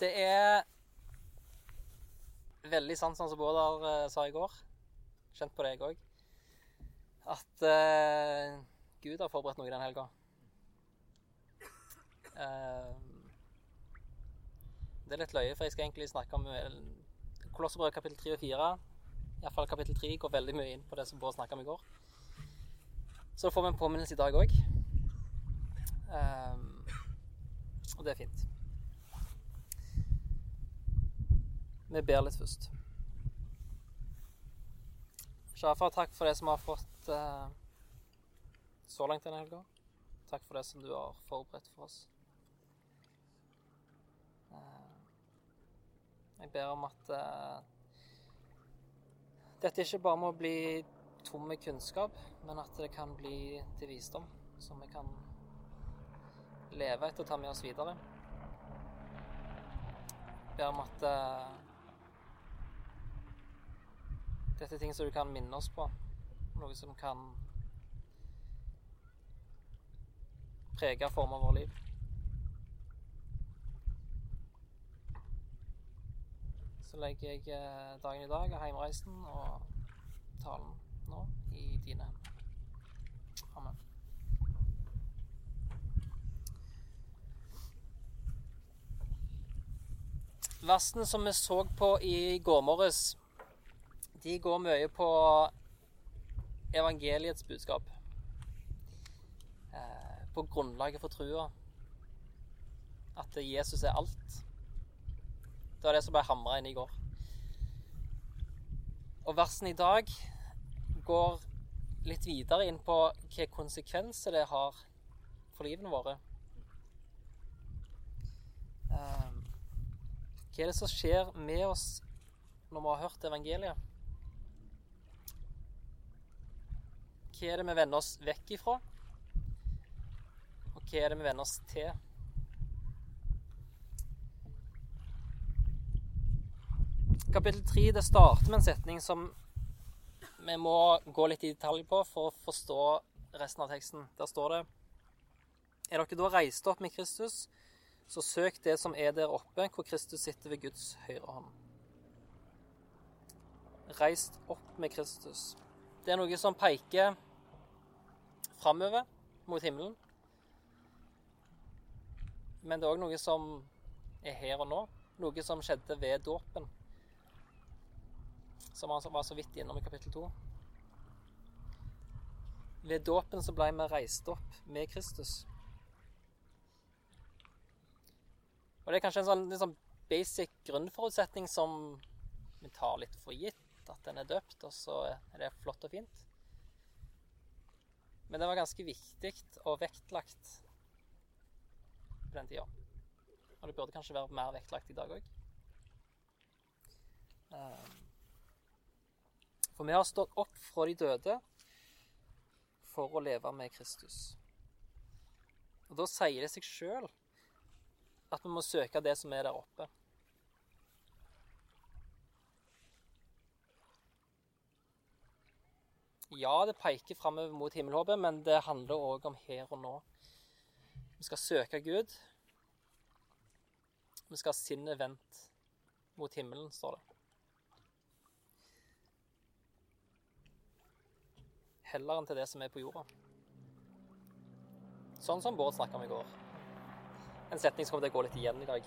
Det er veldig sant, sånn som Bårdar uh, sa i går. Kjent på det, jeg òg. At uh, Gud har forberedt noe den helga. Uh, det er litt løye, for jeg skal egentlig snakke om Kolosserbrød kapittel 3 og 4. Iallfall kapittel 3 går veldig mye inn på det som Bård snakka om i går. Så får vi en påminnelse i dag òg. Og det er fint. Vi ber litt først. Sjafar, takk for det som vi har fått eh, så langt denne helga. Takk for det som du har forberedt for oss. Uh, jeg ber om at eh, dette ikke bare må bli tom med kunnskap, men at det kan bli til visdom, som vi kan leve etter og ta med oss videre. Jeg ber om at dette er ting som du kan minne oss på. Noe som kan prege formen av vårt liv. Så legger jeg eh, dagen i dag og heimreisen og talen nå i dine hender. Amen. Versene som vi så på i går morges de går mye på evangeliets budskap. Eh, på grunnlaget for trua. At Jesus er alt. Det var det som ble hamra inn i går. Og versen i dag går litt videre inn på hvilke konsekvenser det har for livene våre. Eh, hva er det som skjer med oss når vi har hørt evangeliet? Hva er det vi vender oss vekk ifra? Og hva er det vi vender oss til? Kapittel 3 det starter med en setning som vi må gå litt i detalj på for å forstå resten av teksten. Der står det Er dere da reist opp med Kristus, så søk det som er der oppe, hvor Kristus sitter ved Guds høyre hånd. Reist opp med Kristus. Det er noe som peker framover mot himmelen. Men det er òg noe som er her og nå. Noe som skjedde ved dåpen. Som han var så vidt innom i kapittel 2. Ved dåpen så ble vi reist opp med Kristus. Og det er kanskje en sånn, en sånn basic grunnforutsetning som vi tar litt for gitt. At den er døpt, og så er det flott og fint. Men det var ganske viktig og vektlagt på den tida. Og det burde kanskje være mer vektlagt i dag òg. Ehm, for vi har stått opp fra de døde for å leve med Kristus. Og Da sier det seg sjøl at vi må søke det som er der oppe. Ja, det peker framover mot himmelhåpet, men det handler òg om her og nå. Vi skal søke Gud. Vi skal ha sinnet vendt mot himmelen, står det. Heller enn til det som er på jorda. Sånn som Bård snakka om i går. En setning som kommer til å gå litt igjen i dag.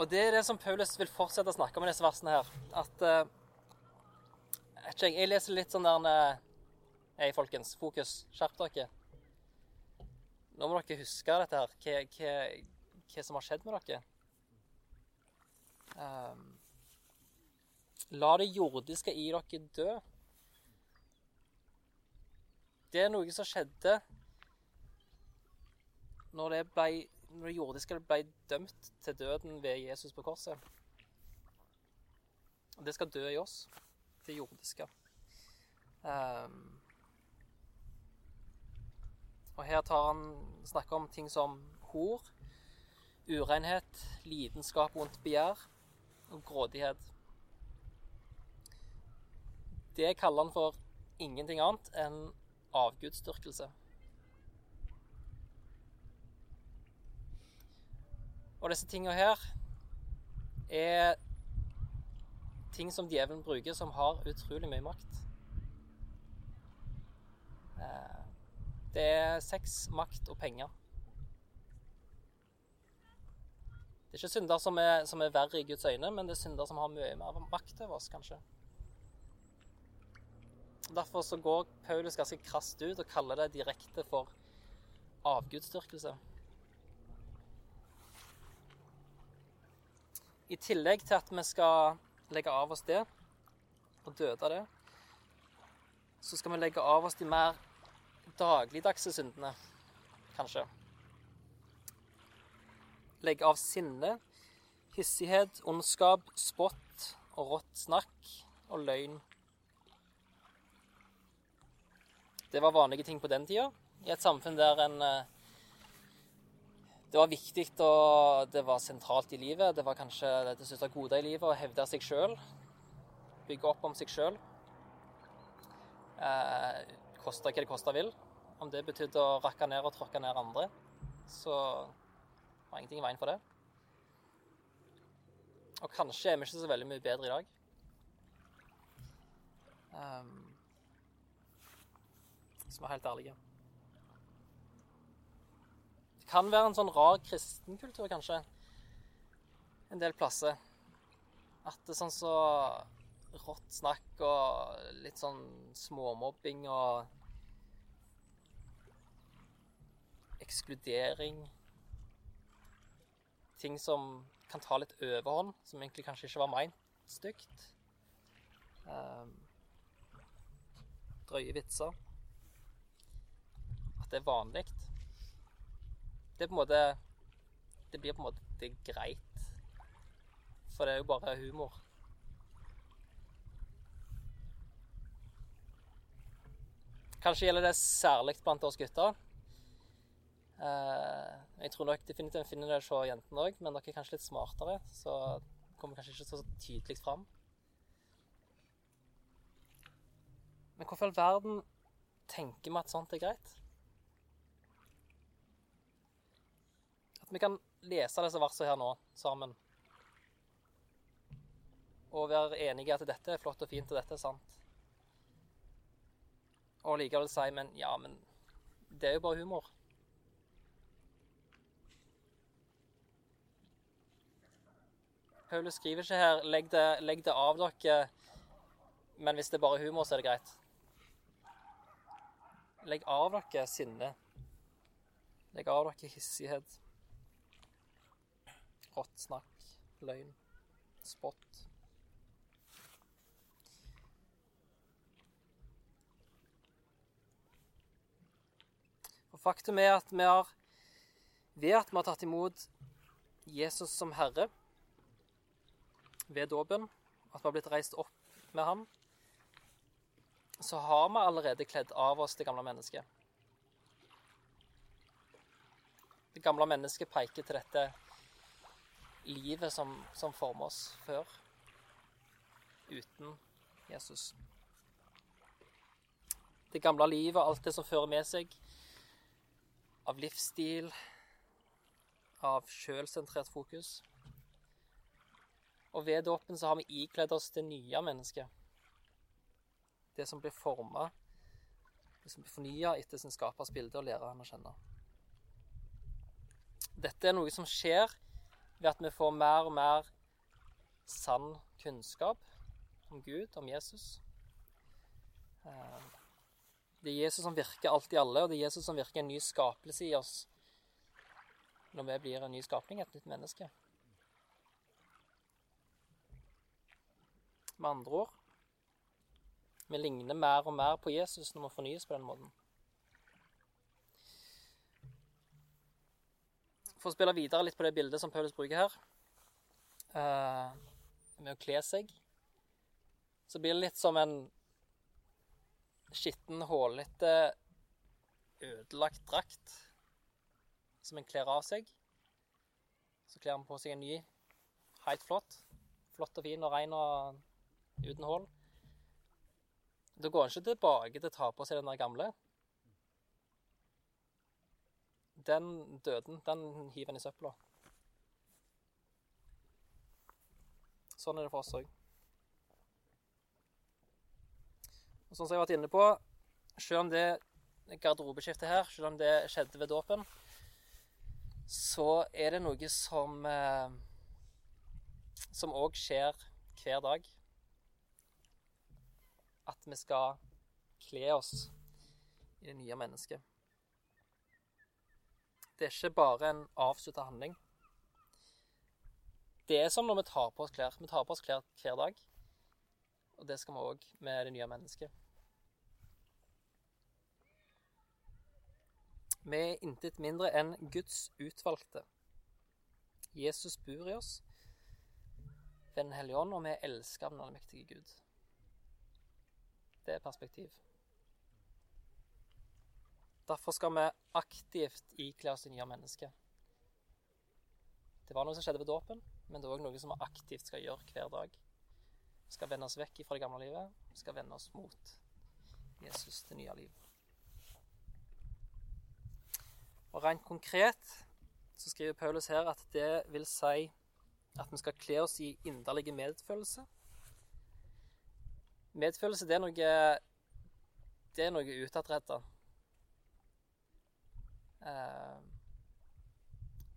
Og det er det som Paulus vil fortsette å snakke om i disse versene her. At uh, jeg, leser litt sånn der uh, folkens. Fokus. Skjerp dere. Nå må dere huske dette her. Hva, hva, hva som har skjedd med dere. Um, la det jordiske i dere dø. Det er noe som skjedde når det ble når det jordiske ble dømt til døden ved Jesus på korset. Og det skal dø i oss, det jordiske. Um, og her tar han snakker om ting som hor, urenhet, lidenskap, vondt begjær og grådighet. Det kaller han for ingenting annet enn avgudsdyrkelse. Og disse tingene her er ting som djevelen bruker, som har utrolig mye makt. Eh, det er sex, makt og penger. Det er ikke synder som er, som er verre i Guds øyne, men det er synder som har mye mer makt over oss, kanskje. Derfor så går Paulus ganske krast ut og kaller det direkte for avgudsdyrkelse. I tillegg til at vi skal legge av oss det og døde det, så skal vi legge av oss de mer dagligdagse syndene, kanskje. Legge av sinne, hissighet, ondskap, spott og rått snakk og løgn Det var vanlige ting på den tida, i et samfunn der en eh, Det var viktig og det var sentralt i livet. Det var kanskje det største gode i livet å hevde seg sjøl. Bygge opp om seg sjøl. Eh, koste hva det koste vil. Om det betydde å rakke ned og tråkke ned andre, så var ingenting i veien for det. Og kanskje er vi ikke så veldig mye bedre i dag. Um, som er helt ærlige. Kan være en sånn rar kristenkultur, kanskje, en del plasser. At det er sånn så rått snakk og litt sånn småmobbing og ekskludering Ting som kan ta litt overhånd, som egentlig kanskje ikke var meint stygt. Um, drøye vitser At det er vanlig. Det er på en måte Det blir på en måte greit. For det er jo bare humor. Kanskje gjelder det særlig blant oss gutter. Eh, jeg tror nok definitivt finner det hos jentene òg, men dere er kanskje litt smartere, så kommer kanskje ikke så tydelig fram. Men hvorfor i all verden tenker vi at sånt er greit? Vi kan lese disse versene her nå sammen. Og være enige at dette er flott og fint, og dette er sant. Og likevel si men ja, men det er jo bare humor. Paulus skriver ikke her legg det, legg det av dere, men hvis det er bare humor, så er det greit. Legg av dere sinne. Legg av dere hissighet rått snakk, løgn, spott. Og Faktum er at vi har, ved at vi har tatt imot Jesus som Herre ved dåpen, at vi har blitt reist opp med ham, så har vi allerede kledd av oss det gamle mennesket. Det gamle mennesket peker til dette livet som, som former oss før, uten Jesus. Det gamle livet, alt det som fører med seg av livsstil, av sjølsentrert fokus. Og ved dåpen så har vi ikledd oss det nye mennesket. Det som blir forma, det som blir fornya etter sin skapers bilde, og lærer han å kjenne. Dette er noe som skjer ved at vi får mer og mer sann kunnskap om Gud, om Jesus. Eh, det er Jesus som virker alt i alle, og det er Jesus som virker en ny skapelse i oss når vi blir en ny skapning, et nytt menneske. Med andre ord vi ligner mer og mer på Jesus når vi fornyes på den måten. For å spille videre litt på det bildet som Paulus bruker her, uh, med å kle seg, så blir det litt som en skitten, hålete, ødelagt drakt som en kler av seg. Så kler han på seg en ny, helt flott. Flott og fin og ren og uten hull. Da går han ikke tilbake til å ta på seg den der gamle. Den døden, den hiver en i søpla. Sånn er det for oss òg. Og sånn som jeg har vært inne på, selv om det garderobeskiftet her, selv om det skjedde ved dåpen, så er det noe som eh, som òg skjer hver dag. At vi skal kle oss i det nye mennesket. Det er ikke bare en avslutta handling. Det er som når vi tar på oss klær. Vi tar på oss klær hver dag. Og det skal vi òg med det nye mennesket. Vi er intet mindre enn Guds utvalgte. Jesus bor i oss ved Den hellige ånd, og vi er elska av den allmektige Gud. Det er perspektiv. Derfor skal vi aktivt ikle oss det nye mennesket. Det var noe som skjedde ved dåpen, men det er òg noe som vi aktivt skal gjøre hver dag. Vi skal vende oss vekk fra det gamle livet. Vi skal vende oss mot Jesus, det nye liv. Og Rent konkret så skriver Paulus her at det vil si at vi skal kle oss i inderlig medfølelse. Medfølelse, det er noe Det er noe utadretta. Eh,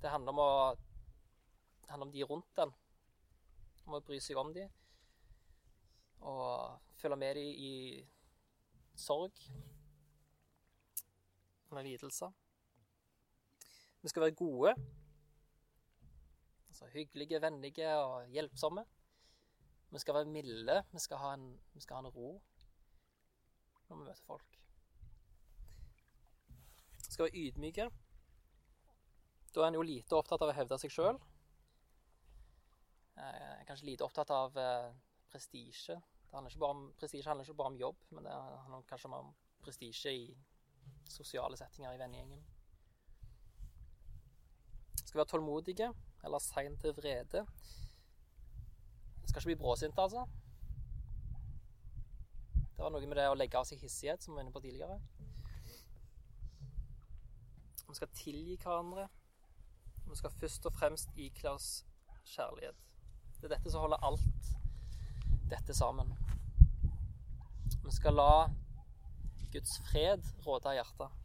det handler om å handler om de rundt den. Om å bry seg om de. Og følge med de i sorg. Med lidelser. Vi skal være gode. Altså hyggelige, vennlige og hjelpsomme. Vi skal være milde. Vi skal ha en, skal ha en ro når vi møter folk. Skal være ydmyke. Da er en jo lite opptatt av å hevde seg sjøl. Eh, kanskje lite opptatt av eh, prestisje. Prestisje handler ikke bare om jobb, men det handler kanskje om prestisje i sosiale settinger i vennegjengen. Skal være tålmodige eller sein til vrede. Skal ikke bli bråsinte, altså. Det var noe med det å legge av seg hissighet, som vi var inne på tidligere. Vi skal tilgi hverandre. Vi skal først og fremst ikle oss kjærlighet. Det er dette som holder alt dette sammen. Vi skal la Guds fred råde av hjertet.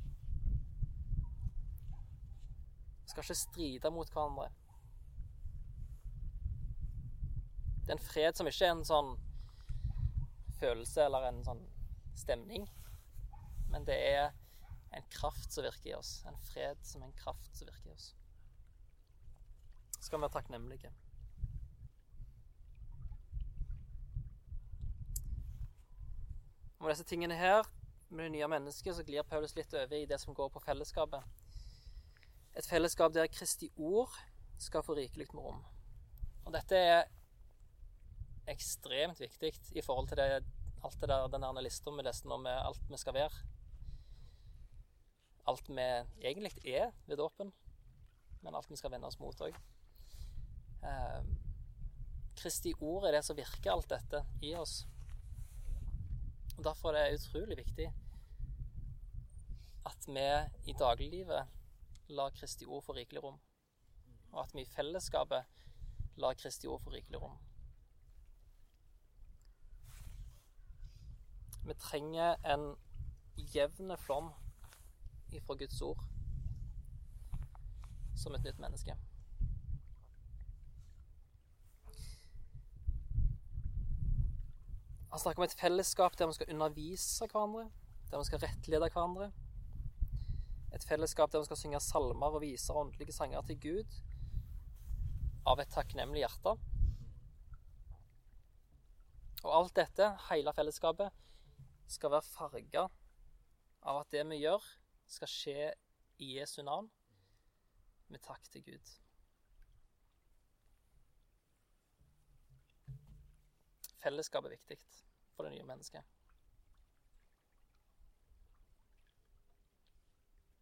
Vi skal ikke stride mot hverandre. Det er en fred som ikke er en sånn følelse eller en sånn stemning, men det er en kraft som virker i oss. En fred som en kraft som virker i oss. Så skal vi være takknemlige. Med disse tingene her, med det nye mennesket, så glir Paulus litt over i det som går på fellesskapet. Et fellesskap der Kristi ord skal få rikelig med rom. Og dette er ekstremt viktig i forhold til det, alt det der, den lista vi leste nå med alt vi skal være. Alt vi egentlig er ved dåpen, men alt vi skal vende oss mot òg. Eh, Kristi ord er det som virker alt dette i oss. Og Derfor er det utrolig viktig at vi i dagliglivet lar Kristi ord få rikelig rom. Og at vi i fellesskapet lar Kristi ord få rikelig rom. Vi trenger en jevn flom ifra Guds ord som et nytt menneske. Han snakker om et fellesskap der vi skal undervise hverandre, der vi skal rettlede hverandre. Et fellesskap der vi skal synge salmer og vise åndelige sanger til Gud av et takknemlig hjerte. Og alt dette, hele fellesskapet, skal være farga av at det vi gjør, skal skje i Jesu navn, med takk til Gud. Fellesskap er viktig for det nye mennesket.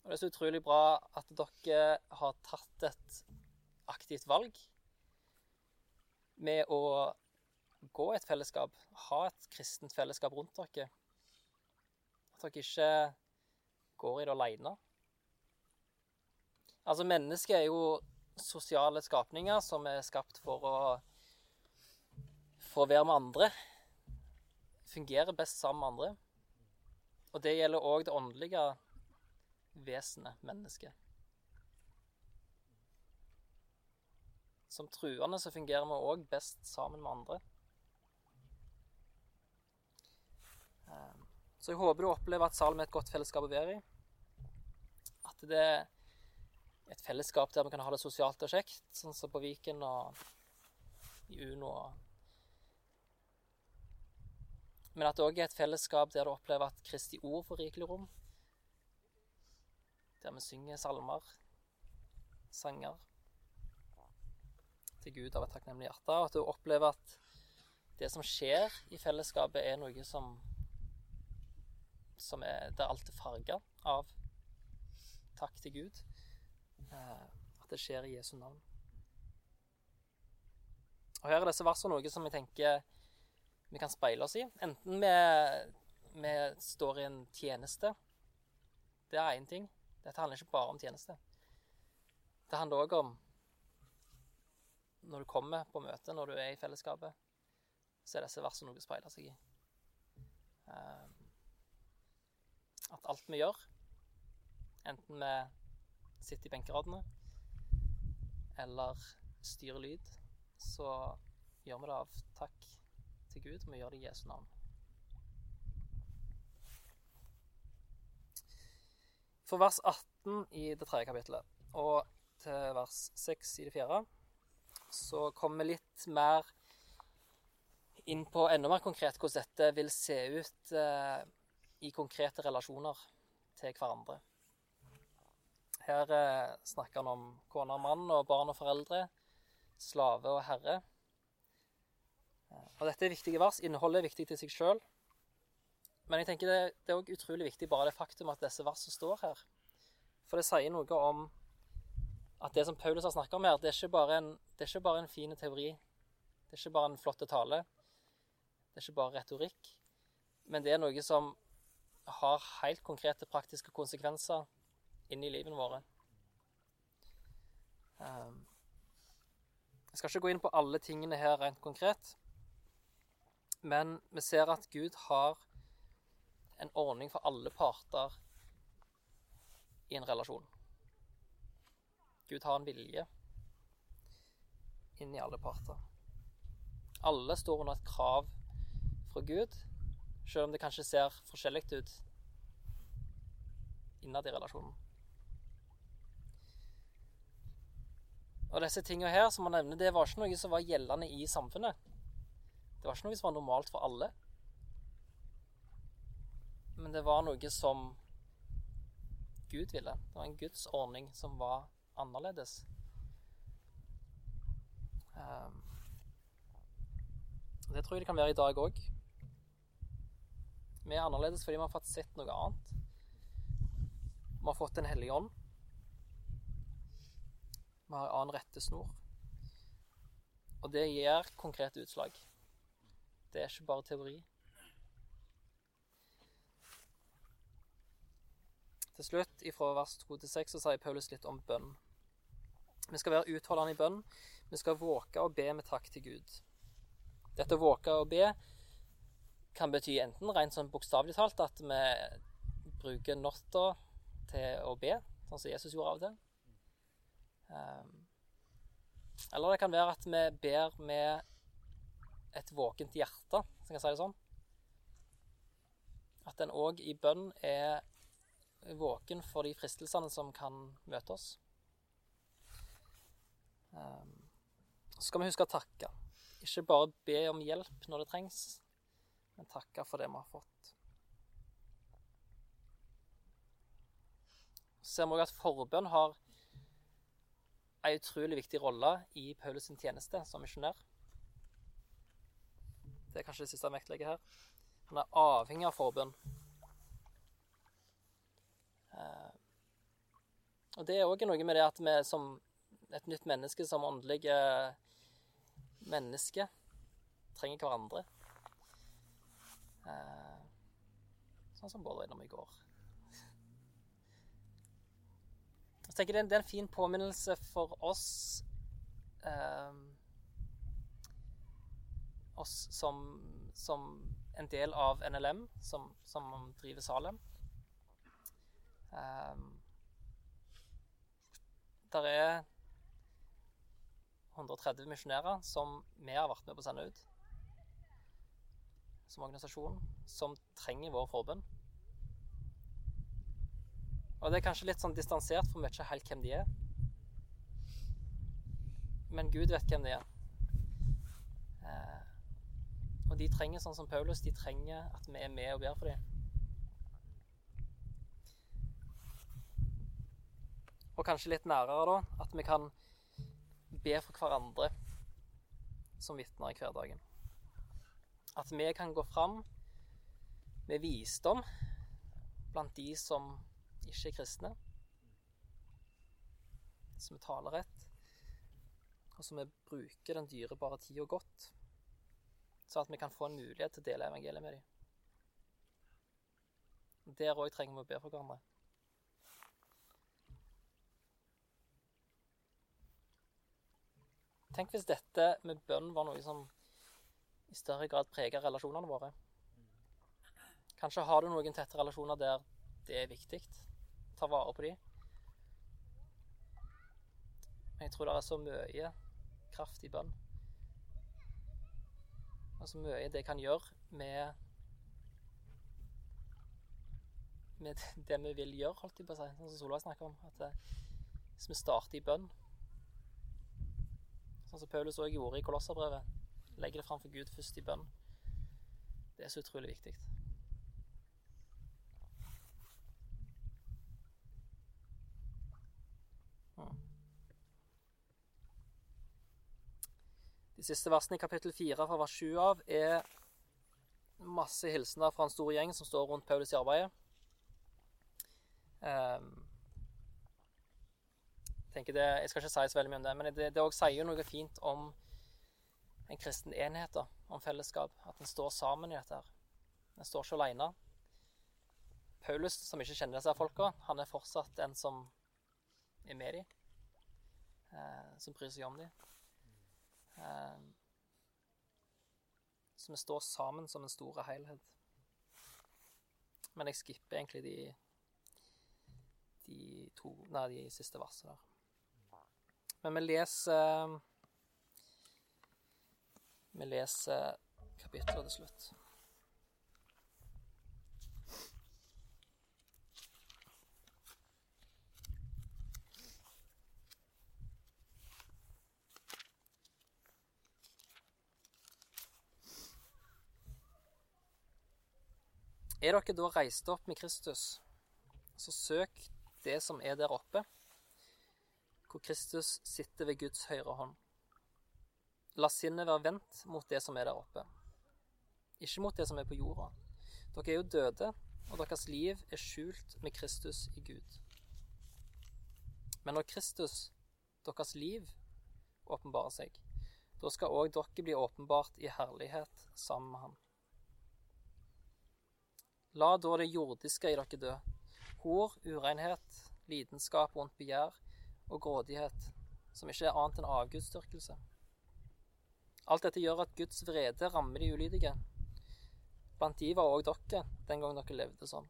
Og Det er så utrolig bra at dere har tatt et aktivt valg med å gå i et fellesskap, ha et kristent fellesskap rundt dere. At dere ikke går i det aleine. Altså, mennesket er jo sosiale skapninger som er skapt for å for å være med andre, fungerer best sammen med andre. Og det gjelder òg det åndelige vesenet, mennesket. Som truende så fungerer vi òg best sammen med andre. Så jeg håper du opplever at Salm er et godt fellesskap å være i. At det er et fellesskap der vi kan ha det sosialt og kjekt, sånn som på Viken og i Uno. Men at det òg er et fellesskap der du opplever at Kristi ord får rikelig rom. Der vi synger salmer, sanger til Gud av et takknemlig hjerte. Og at du opplever at det som skjer i fellesskapet, er noe som, som er Der alt er farga av takk til Gud. Eh, at det skjer i Jesu navn. Og Her er disse versene noe som vi tenker vi kan speile oss i. Enten vi, vi står i en tjeneste. Det er én ting. Dette handler ikke bare om tjeneste. Det handler òg om når du kommer på møte, når du er i fellesskapet, så er disse versene noe å speile seg i. Ehm, at alt vi gjør, enten vi sitter i benkeradene eller styrer lyd, så gjør vi det av takk til Gud, og vi gjør det i Jesu navn. For vers 18 i det tredje kapittelet og til vers 6 i det fjerde så kommer vi litt mer inn på enda mer konkret hvordan dette vil se ut eh, i konkrete relasjoner til hverandre. Her eh, snakker han om kone og mann og barn og foreldre, slave og herre. Eh, og Dette er viktige vers. Innholdet er viktig til seg sjøl. Men jeg tenker det, er òg utrolig viktig bare det faktum at disse versene står her. For det sier noe om at det som Paulus har snakka om her, det er, ikke bare en, det en fin teori. Det er ikke bare en flott tale. Det er ikke bare retorikk. Men det er noe som har helt konkrete praktiske konsekvenser inn i livene våre. Um, jeg skal ikke gå inn på alle tingene her rent konkret, men vi ser at Gud har en ordning for alle parter i en relasjon. Gud har en vilje inn i alle parter. Alle står under et krav fra Gud, selv om det kanskje ser forskjellig ut innad i relasjonen. Og disse tingene her som man nevner, det var ikke noe som var gjeldende i samfunnet. Det var ikke noe som var normalt for alle. Men det var noe som Gud ville. Det var en Guds ordning som var annerledes. Um, det tror jeg det kan være i dag òg. Vi er annerledes fordi vi har fått sett noe annet. Vi har fått en hellig ånd. Vi har en annen rettesnor. Og det gir konkrete utslag. Det er ikke bare teori. Til slutt, ifra vers 2 til 6, så sier Paulus litt om bønn. Vi skal være utholdende i bønn. Vi skal våke og be med takk til Gud. Dette å våke og be kan bety enten rent sånn bokstavelig talt at vi bruker natta til å be, sånn som Jesus gjorde av og til. Um, eller det kan være at vi ber med et våkent hjerte, hvis jeg kan si det sånn. At en òg i bønn er våken for de fristelsene som kan møte oss. Um, så skal vi huske å takke. Ikke bare be om hjelp når det trengs, men takke for det vi har fått. Så ser vi òg at forbønn har en utrolig viktig rolle i Paulus' sin tjeneste som misjonær. Det er kanskje det siste jeg vektlegger her. Han er avhengig av forbønn. Uh, og det er òg noe med det at vi som et nytt menneske som åndelige mennesker trenger hverandre. Eh, sånn som Bård var innom i går. Jeg tenker det er en fin påminnelse for oss eh, oss som, som en del av NLM, som, som driver Salem. Eh, der er 130 misjonærer som vi har vært med på å sende ut som organisasjon, som trenger vår forbønn. Og det er kanskje litt sånn distansert, for vi vet ikke helt hvem de er. Men Gud vet hvem de er. Eh, og de trenger, sånn som Paulus, de trenger at vi er med og ber for dem. Og kanskje litt nærere, da, at vi kan be for hverandre som vitner i hverdagen. At vi kan gå fram med visdom blant de som ikke er kristne. Som vi taler rett, og som vi bruker den dyrebare tida godt. Så at vi kan få en mulighet til å dele evangeliet med dem. Der òg trenger vi å be for hverandre. Tenk hvis dette med bønn var noe som i større grad preger relasjonene våre. Kanskje har du noen tette relasjoner der det er viktig. Ta vare på dem. Men jeg tror det er så mye kraft i bønn. Og så mye det kan gjøre med med det vi vil gjøre, holdt jeg på å si. Sånn som Solveig snakker om. At det, hvis vi starter i bønn Sånn som Paulus òg gjorde i Kolosserbrevet. Legger det fram for Gud først i bønn. Det er så utrolig viktig. Hmm. De siste versene i kapittel 4 fra vers 7 av er masse hilsener fra en stor gjeng som står rundt Paulus i arbeidet. Jeg, det, jeg skal ikke si så veldig mye om det, men det, det sier noe fint om en kristen enhet, da, om fellesskap. At en står sammen i dette. her. En står ikke alene. Paulus, som ikke kjenner disse folka, han er fortsatt en som er med dem. Eh, som bryr seg om dem. Eh, så vi står sammen som en stor helhet. Men jeg skipper egentlig de, de to Nei, de siste versene der. Men vi leser Vi leser kapittelet til slutt. Er dere da reist opp med Kristus, så søk det som er der oppe hvor Kristus sitter ved Guds høyre hånd. La sinnet være vendt mot det som er der oppe, ikke mot det som er på jorda. Dere er jo døde, og deres liv er skjult med Kristus i Gud. Men når Kristus, deres liv, åpenbarer seg, da skal òg dere bli åpenbart i herlighet sammen med ham. La da det jordiske i dere dø, hor, urenhet, lidenskap vondt begjær, og grådighet, som ikke er annet enn avgudsdyrkelse. Alt dette gjør at Guds vrede rammer de ulydige. Blant de var òg dere den gang dere levde sånn.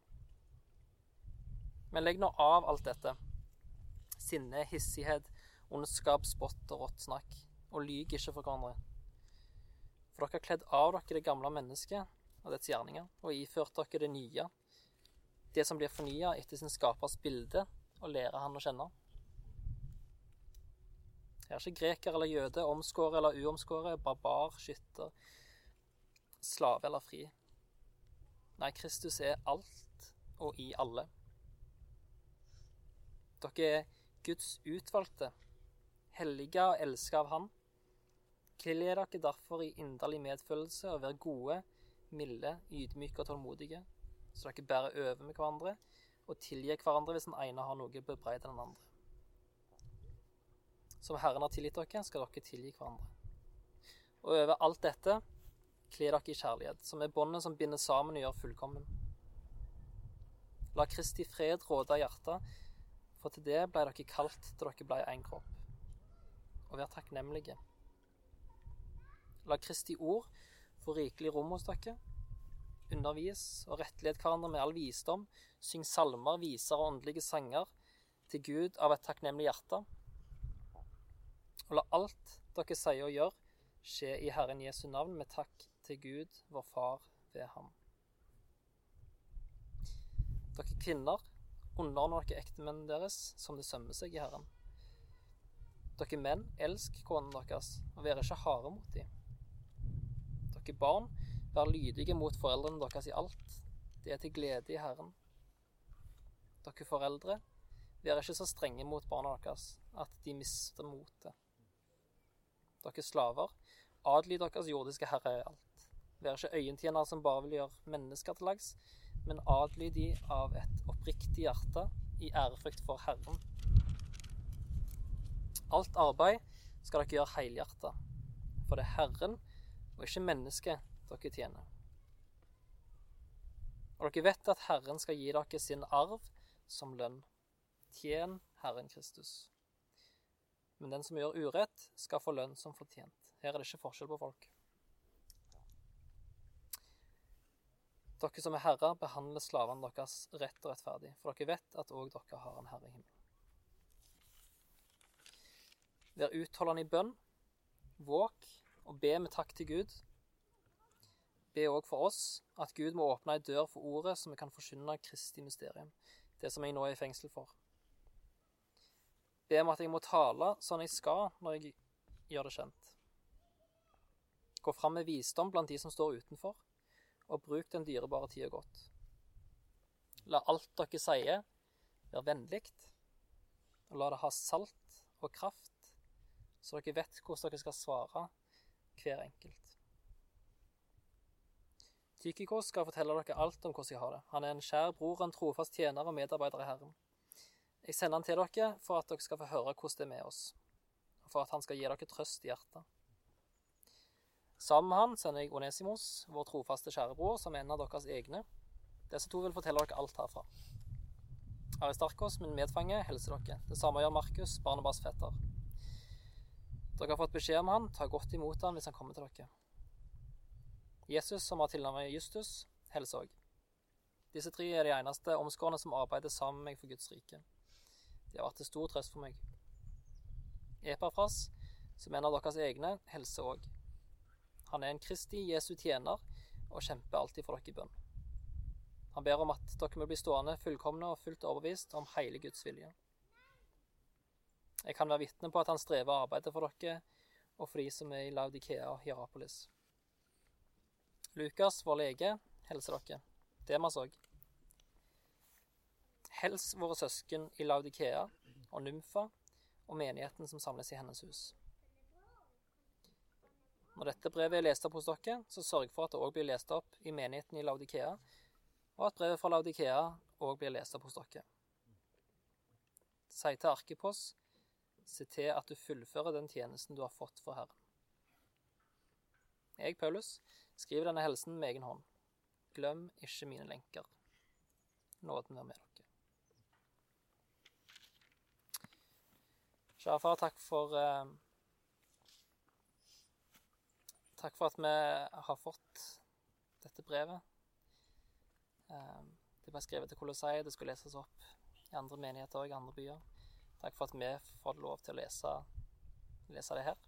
Men legg nå av alt dette. Sinne, hissighet, ondskap, spott og rått snakk. Og lyg ikke for hverandre. For dere har kledd av dere det gamle mennesket og dets gjerninger, og iført dere det nye, det som blir fornya etter sin skapers bilde, og lærer han å kjenne. Er ikke greker eller jøde, omskåret eller uomskåret, barbar, skytter, slave eller fri. Nei, Kristus er alt og i alle. Dere er Guds utvalgte, hellige og elska av Han. Kle dere derfor i inderlig medfølelse og vær gode, milde, ydmyke og tålmodige, så dere bærer over med hverandre og tilgir hverandre hvis den ene har noe bebreidet den andre. Som Herren har tilgitt dere, skal dere tilgi hverandre. Og over alt dette kle dere i kjærlighet, som er båndet som binder sammen og gjør fullkommen. La Kristi fred råde av hjertet, for til det ble dere kalt til dere ble én kropp. Og vær takknemlige. La Kristi ord Få rikelig rom hos dere. Undervis og rettled hverandre med all visdom. Syng salmer, viser og åndelige sanger til Gud av et takknemlig hjerte. Og la alt dere sier og gjør, skje i Herren Jesu navn med takk til Gud, vår Far, ved ham. Dere kvinner, underordne dere ektemennene deres som det sømmer seg i Herren. Dere menn, elsk konene deres, og vær ikke harde mot dem. Dere barn, vær lydige mot foreldrene deres i alt. Det er til glede i Herren. Dere foreldre, vær ikke så strenge mot barna deres at de mister motet. Dere slaver, Adly deres jordiske herre i alt. Vær ikke øyentjenere som bare vil gjøre mennesker til lags, men adly de av et oppriktig hjerte i ærefrykt for Herren. Alt arbeid skal dere gjøre helhjerta, for det er Herren og ikke mennesket dere tjener. Og dere vet at Herren skal gi dere sin arv som lønn. Tjen Herren Kristus. Men den som gjør urett, skal få lønn som fortjent. Her er det ikke forskjell på folk. Dere som er herrer, behandler slavene deres rett og rettferdig, for dere vet at òg dere har en herre i himmelen. Vær utholdende i bønn, våk og be med takk til Gud. Be òg for oss at Gud må åpne ei dør for ordet, så vi kan forkynne Kristi mysterium, det som jeg nå er i fengsel for. Be om at jeg må tale sånn jeg skal når jeg gjør det kjent. Gå fram med visdom blant de som står utenfor og bruk den dyrebare tida godt. La alt dere sier, være vennlig, og la det ha salt og kraft, så dere vet hvordan dere skal svare hver enkelt. Tykikos skal fortelle dere alt om hvordan jeg har det. Han er en kjær bror, en trofast tjener og medarbeider i Herren. Jeg sender han til dere for at dere skal få høre hvordan det er med oss, og for at han skal gi dere trøst i hjertet. Sammen med han sender jeg Onesimos, vår trofaste kjærebror, som er en av deres egne. Disse to vil fortelle dere alt herfra. Aristarkos, min medfange, hilser dere. Det samme gjør Markus, Barnebars fetter. Dere har fått beskjed om han, ta godt imot han hvis han kommer til dere. Jesus, som har tilnavnet Justus, hilser òg. Disse tre er de eneste omskårne som arbeider sammen med meg for Guds rike. De har vært til stor trøst for meg. Epafras, som en av deres egne, helser òg. Han er en Kristi Jesu tjener og kjemper alltid for dere i bønn. Han ber om at dere må bli stående fullkomne og fullt overbevist om hele Guds vilje. Jeg kan være vitne på at han strever arbeidet for dere og for de som er i Laudikea og Hierapolis. Lukas, vår lege, hilser dere. Demas òg. Hels våre søsken i Laudikea og Nymfa og menigheten som samles i hennes hus. Når dette brevet er lest opp hos dere, så sørg for at det òg blir lest opp i menigheten i Laudikea, og at brevet fra Laudikea òg blir lest opp hos dere. Si til Arkipos, se til at du fullfører den tjenesten du har fått for Herren. Jeg, Paulus, skriver denne helsen med egen hånd. Glem ikke mine lenker. Nåden være med dere. Kjære far, takk for eh, Takk for at vi har fått dette brevet. Eh, det ble skrevet til Kolossai, det skulle leses opp i andre menigheter og i andre byer. Takk for at vi får lov til å lese, lese det her.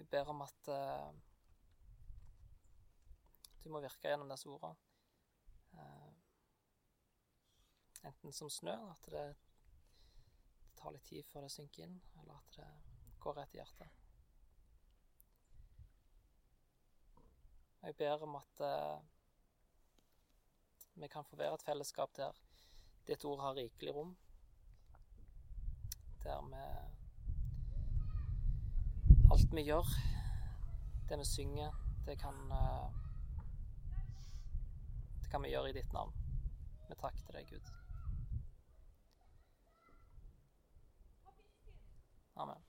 Vi ber om at eh, du må virke gjennom disse ordene. Uh, enten som snø, at det tar litt tid før det synker inn, eller at det går rett i hjertet. Jeg ber om at eh, vi kan få være et fellesskap der ditt ord har rikelig rom. Der vi Alt vi gjør, det vi synger, det kan eh, Det kan vi gjøre i ditt navn. Med takk til deg, Gud. Amen.